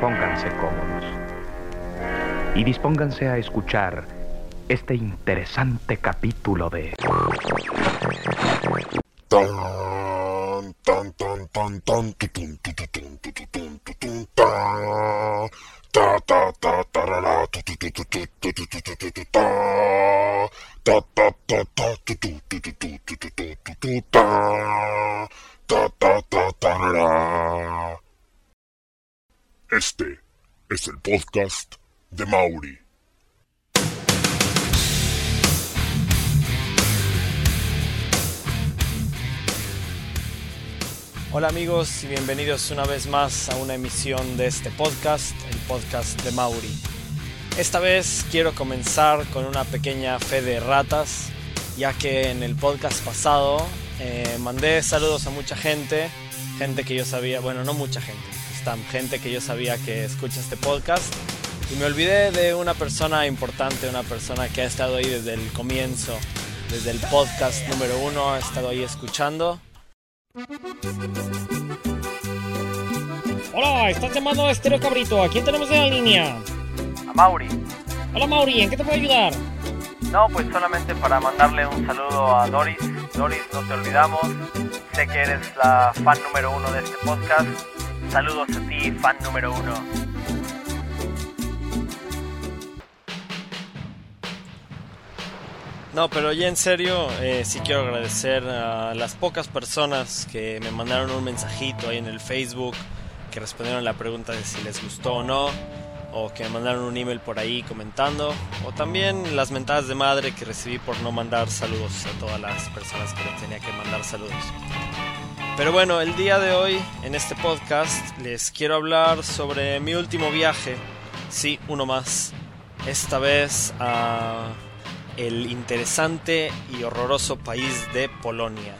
pónganse cómodos y dispónganse a escuchar este interesante capítulo de... Este es el podcast de Mauri. Hola amigos y bienvenidos una vez más a una emisión de este podcast, el podcast de Mauri. Esta vez quiero comenzar con una pequeña fe de ratas, ya que en el podcast pasado eh, mandé saludos a mucha gente, gente que yo sabía, bueno, no mucha gente, está gente que yo sabía que escucha este podcast, y me olvidé de una persona importante, una persona que ha estado ahí desde el comienzo, desde el podcast número uno, ha estado ahí escuchando. Hola, estás llamando a Estéreo Cabrito. ¿A quién tenemos en la línea? A Mauri. Hola Mauri, ¿en qué te puedo ayudar? No, pues solamente para mandarle un saludo a Doris. Doris, no te olvidamos. Sé que eres la fan número uno de este podcast. Saludos a ti, fan número uno. No, pero ya en serio, eh, sí quiero agradecer a las pocas personas que me mandaron un mensajito ahí en el Facebook, que respondieron la pregunta de si les gustó o no, o que me mandaron un email por ahí comentando, o también las mentadas de madre que recibí por no mandar saludos a todas las personas que les tenía que mandar saludos. Pero bueno, el día de hoy en este podcast les quiero hablar sobre mi último viaje, sí, uno más, esta vez a el interesante y horroroso país de Polonia.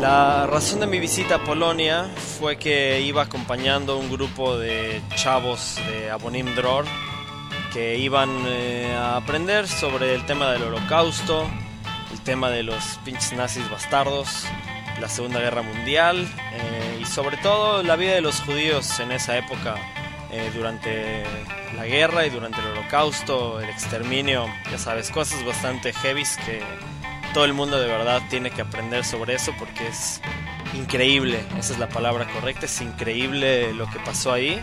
La razón de mi visita a Polonia fue que iba acompañando un grupo de chavos de Abonim Dror que iban eh, a aprender sobre el tema del holocausto, el tema de los pinches nazis bastardos, la Segunda Guerra Mundial eh, y sobre todo la vida de los judíos en esa época eh, durante la guerra y durante el holocausto, el exterminio, ya sabes, cosas bastante heavies que todo el mundo de verdad tiene que aprender sobre eso porque es increíble, esa es la palabra correcta, es increíble lo que pasó ahí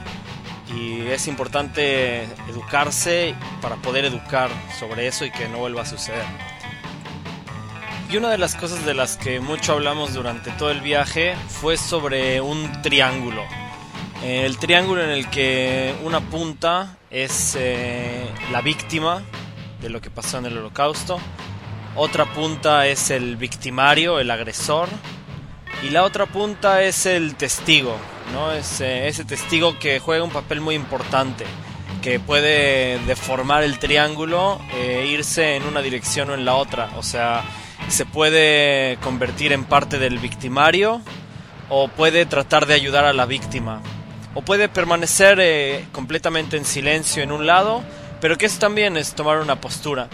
y es importante educarse para poder educar sobre eso y que no vuelva a suceder. Y una de las cosas de las que mucho hablamos durante todo el viaje fue sobre un triángulo. El triángulo en el que una punta es eh, la víctima de lo que pasó en el holocausto, otra punta es el victimario, el agresor, y la otra punta es el testigo, ¿no? Es eh, ese testigo que juega un papel muy importante, que puede deformar el triángulo irse en una dirección o en la otra, o sea, se puede convertir en parte del victimario o puede tratar de ayudar a la víctima o puede permanecer eh, completamente en silencio en un lado, pero que eso también es tomar una postura.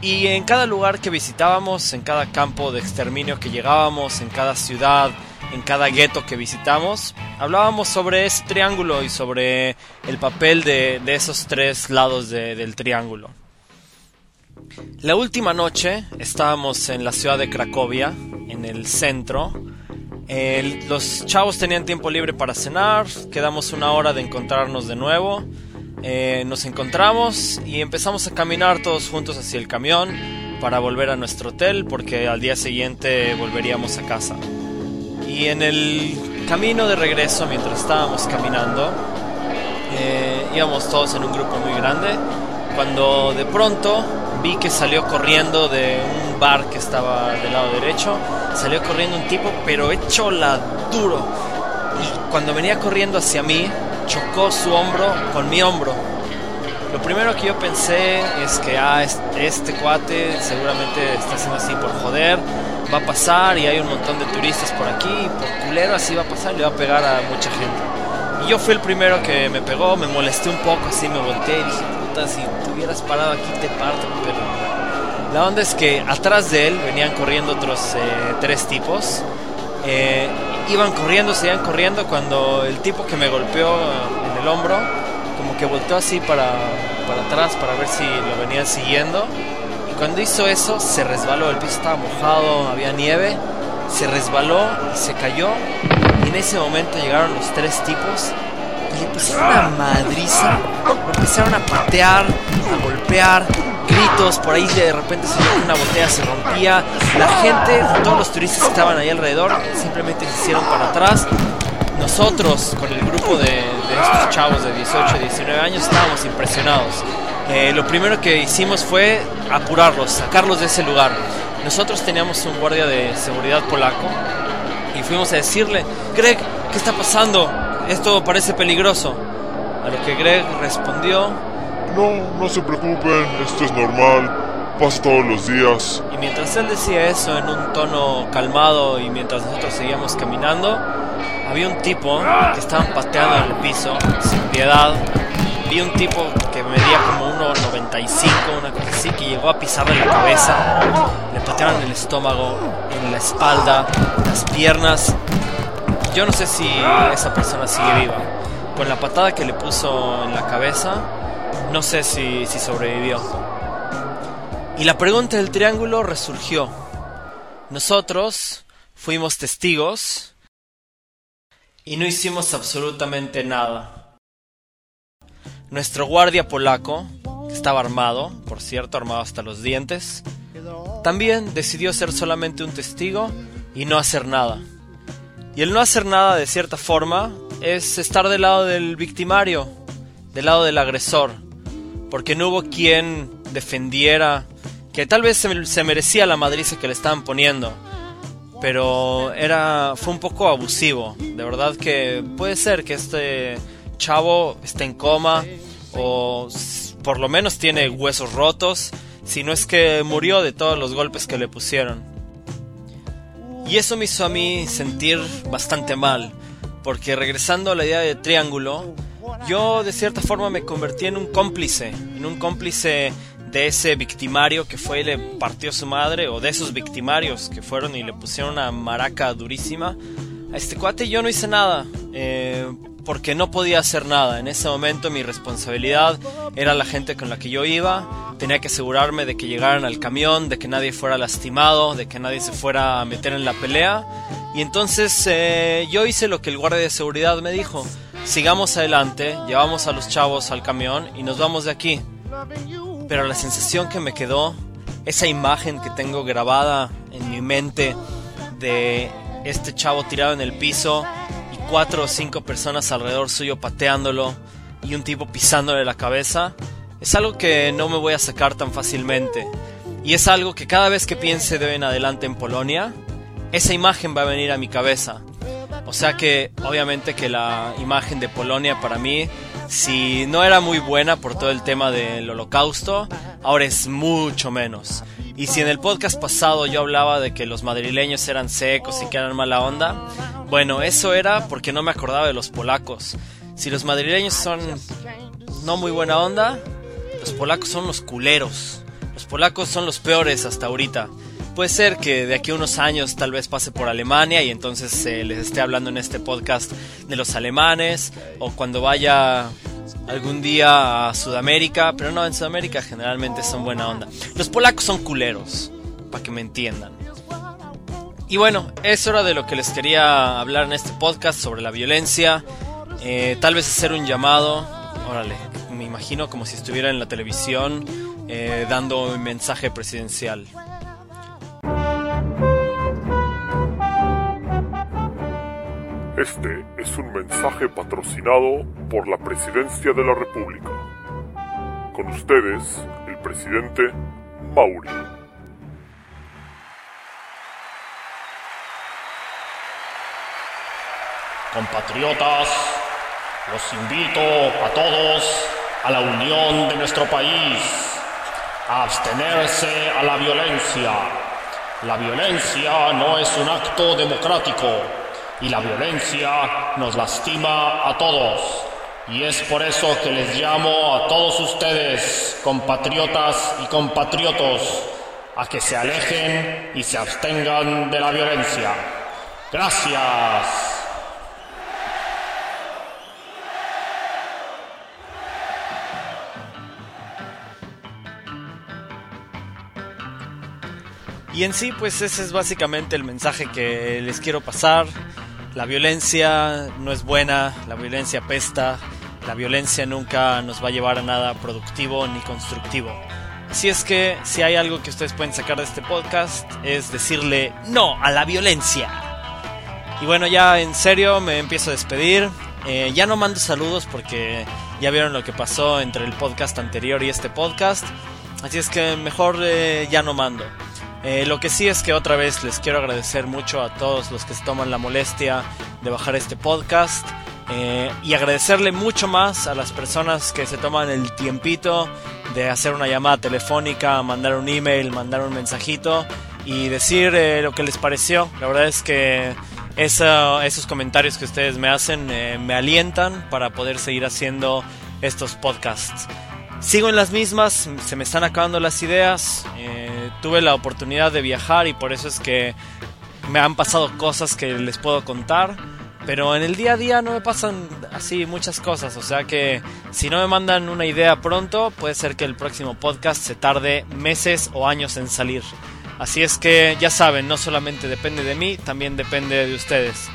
Y en cada lugar que visitábamos, en cada campo de exterminio que llegábamos, en cada ciudad, en cada gueto que visitamos, hablábamos sobre ese triángulo y sobre el papel de, esos tres lados de, del triángulo. La última noche estábamos en la ciudad de Cracovia, en el centro, los chavos tenían tiempo libre para cenar, quedamos una hora de encontrarnos de nuevo. Eh, nos encontramos y empezamos a caminar todos juntos hacia el camión para volver a nuestro hotel porque al día siguiente volveríamos a casa. Y en el camino de regreso, mientras estábamos caminando, eh, íbamos todos en un grupo muy grande, cuando de pronto que salió corriendo de un bar que estaba del lado derecho. Salió corriendo un tipo, pero hecho la duro. Y cuando venía corriendo hacia mí, chocó su hombro con mi hombro. Lo primero que yo pensé es que ah, este, este cuate seguramente está haciendo así por joder, va a pasar y hay un montón de turistas por aquí, y por culero así va a pasar le va a pegar a mucha gente. Y yo fui el primero que me pegó, me molesté un poco, así me volteé y dije, si te hubieras parado aquí te parto, pero la onda es que atrás de él venían corriendo otros eh, tres tipos Eh, iban corriendo, seguían corriendo cuando el tipo que me golpeó en el hombro, como que volteó así para, para atrás para ver si lo venían siguiendo. Y cuando hizo eso, se resbaló, el piso estaba mojado, había nieve, se resbaló se cayó. Y en ese momento llegaron los tres tipos le pusieron una madriza, lo empezaron a patear, a golpear, gritos, por ahí de repente una botella, se rompía. La gente, todos los turistas que estaban ahí alrededor, simplemente se hicieron para atrás. Nosotros, con el grupo de, estos chavos de 18, 19 años, estábamos impresionados. Eh, lo primero que hicimos fue apurarlos, sacarlos de ese lugar. Nosotros teníamos un guardia de seguridad polaco y fuimos a decirle, Greg, ¿qué está pasando? Esto parece peligroso. A lo que Greg respondió, no, no se preocupen, esto es normal, pasa todos los días. Y mientras él decía eso en un tono calmado y mientras nosotros seguíamos caminando, había un tipo que estaban pateando en el piso, sin piedad. Vi un tipo que medía como 1,95, una cosa así, que llegó a pisarle la cabeza. Le patearon el estómago, en la espalda, las piernas. Yo no sé si esa persona sigue viva. Con la patada que le puso en la cabeza, no sé si, si sobrevivió. Y la pregunta del triángulo resurgió. Nosotros fuimos testigos y no hicimos absolutamente nada. Nuestro guardia polaco, que estaba armado, por cierto, armado hasta los dientes, también decidió ser solamente un testigo y no hacer nada. Y el no hacer nada, de cierta forma, es estar del lado del victimario, del lado del agresor, porque no hubo quien defendiera que tal vez se, merecía la madriza que le estaban poniendo, pero era fue un poco abusivo. De verdad que puede ser que este chavo esté en coma o por lo menos tiene huesos rotos, si no es que murió de todos los golpes que le pusieron. Y eso me hizo a mí sentir bastante mal, porque regresando a la idea de triángulo, yo de cierta forma me convertí en un cómplice, en un cómplice de ese victimario que fue y le partió su madre, o de esos victimarios que fueron y le pusieron una maraca durísima. A este cuate yo no hice nada, eh, porque no podía hacer nada. En ese momento mi responsabilidad era la gente con la que yo iba, tenía que asegurarme de que llegaran al camión, de que nadie fuera lastimado, de que nadie se fuera a meter en la pelea. Y entonces eh, yo hice lo que el guardia de seguridad me dijo sigamos adelante, llevamos a los chavos al camión y nos vamos de aquí. Pero la sensación que me quedó, esa imagen que tengo grabada en mi mente de este chavo tirado en el piso cuatro o cinco personas alrededor suyo pateándolo y un tipo pisándole la cabeza, es algo que no me voy a sacar tan fácilmente. Y es algo que cada vez que piense de hoy en adelante en Polonia, esa imagen va a venir a mi cabeza. O sea que obviamente que la imagen de Polonia para mí, si no era muy buena por todo el tema del holocausto, ahora es mucho menos. Y si en el podcast pasado yo hablaba de que los madrileños eran secos y que eran mala onda, bueno, eso era porque no me acordaba de los polacos. Si los madrileños son no muy buena onda, los polacos son los culeros. Los polacos son los peores hasta ahorita. Puede ser que de aquí a unos años tal vez pase por Alemania y entonces se les esté hablando en este podcast de los alemanes o cuando vaya algún día a Sudamérica, pero no, en Sudamérica generalmente son buena onda. Los polacos son culeros, para que me entiendan. Y bueno, es hora de lo que les quería hablar en este podcast sobre la violencia. Eh, tal vez hacer un llamado, órale, me imagino como si estuviera en la televisión eh, dando un mensaje presidencial. Este es un mensaje patrocinado por la Presidencia de la República. Con ustedes, el presidente Mauri. Compatriotas, los invito a todos a la unión de nuestro país, a abstenerse a la violencia. La violencia no es un acto democrático y la violencia nos lastima a todos. Y es por eso que les llamo a todos ustedes, compatriotas y compatriotos, a que se alejen y se abstengan de la violencia. Gracias. Y en sí, pues ese es básicamente el mensaje que les quiero pasar. La violencia no es buena, la violencia pesta, la violencia nunca nos va a llevar a nada productivo ni constructivo. Así es que si hay algo que ustedes pueden sacar de este podcast es decirle no a la violencia. Y bueno, ya en serio me empiezo a despedir. Eh, ya no mando saludos porque ya vieron lo que pasó entre el podcast anterior y este podcast. Así es que mejor eh, ya no mando. Eh, lo que sí es que otra vez les quiero agradecer mucho a todos los que se toman la molestia de bajar este podcast. Eh, y agradecerle mucho más a las personas que se toman el tiempito de hacer una llamada telefónica, mandar un email, mandar un mensajito y decir eh, lo que les pareció. La verdad es que esos comentarios que ustedes me hacen me alientan para poder seguir haciendo estos podcasts. Sigo en las mismas, se me están acabando las ideas tuve la oportunidad de viajar y por eso es que me han pasado cosas que les puedo contar. Pero en el día a día no me pasan así muchas cosas. O sea que si no me mandan una idea pronto, puede ser que el próximo podcast se tarde meses o años en salir. Así es que ya saben, no solamente depende de mí, también depende de ustedes.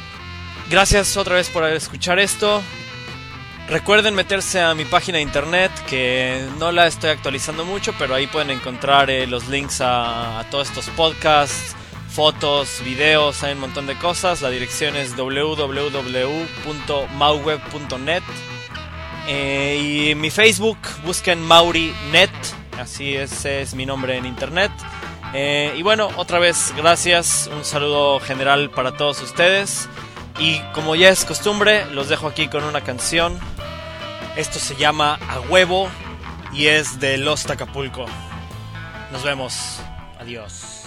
Gracias otra vez por escuchar esto. Recuerden meterse a mi página de internet que no la estoy actualizando mucho, pero ahí pueden encontrar eh, los links a, todos estos podcasts, fotos, videos, hay un montón de cosas. La dirección es www.mauweb.net. Eh, y mi Facebook, busquen MauriNet, así es, mi nombre en internet. Eh, y bueno, otra vez gracias, un saludo general para todos ustedes. Y como ya es costumbre, los dejo aquí con una canción esto se llama A Huevo y es de Los Acapulco. Nos vemos. Adiós.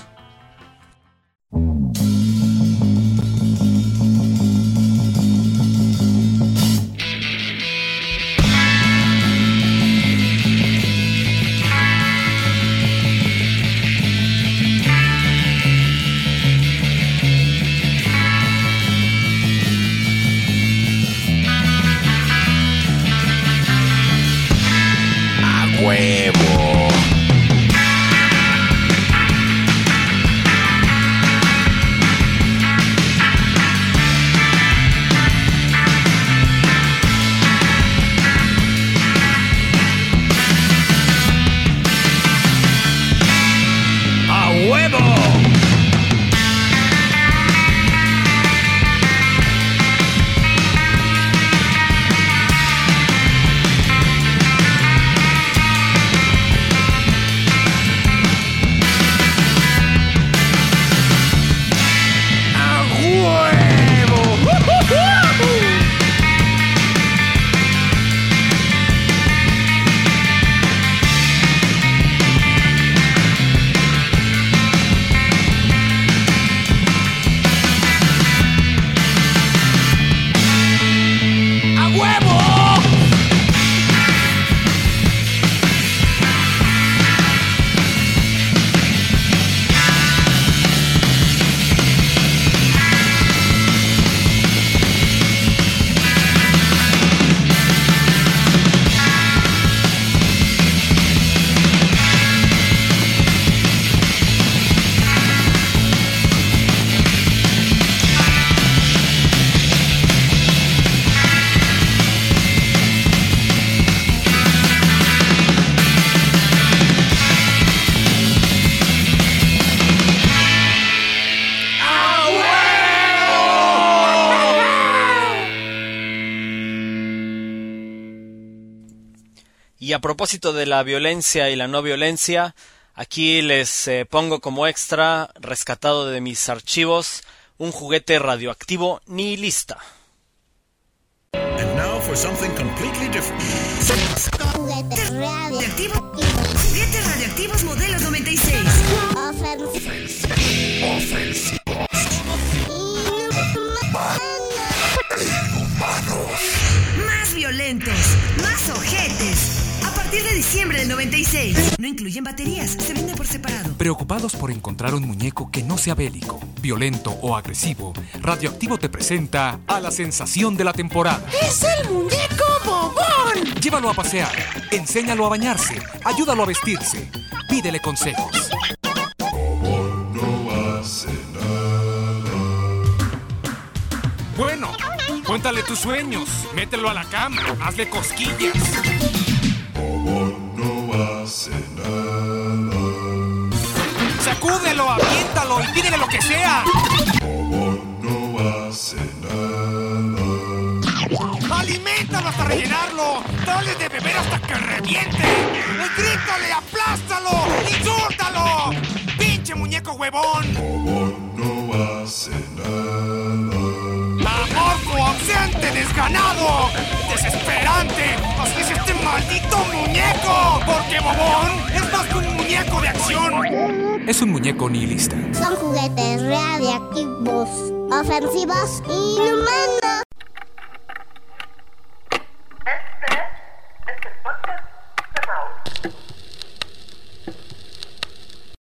Y a propósito de la violencia y la no violencia, aquí les eh, pongo como extra, rescatado de mis archivos, un juguete radioactivo nihilista. And now for something completely different. Juguetes radioactivos. Juguetes radioactivos modelos 96. No incluyen baterías, se vende por separado. Preocupados por encontrar un muñeco que no sea bélico, violento o agresivo, Radioactivo te presenta a la sensación de la temporada. ¡Es el muñeco bobón! Llévalo a pasear, enséñalo a bañarse, ayúdalo a vestirse, pídele consejos. Bobón no hace nada. Bueno, cuéntale tus sueños, mételo a la cama, hazle cosquillas. Sacúdelo, aviéntalo y lo que sea. Bobón no hace nada. ¡Aliméntalo hasta rellenarlo! ¡Dale de beber hasta que reviente! ¡Grítale, aplástalo! ¡Insúltalo! ¡Pinche muñeco huevón! Bobón no hace nada. ¡Amorfo, ausente, desganado! ¡Desesperante! ¡Así es este maldito muñeco! Porque Bobón es más que un muñeco de acción. Es un muñeco nihilista. Son juguetes radiactivos, ofensivos y inhumanos.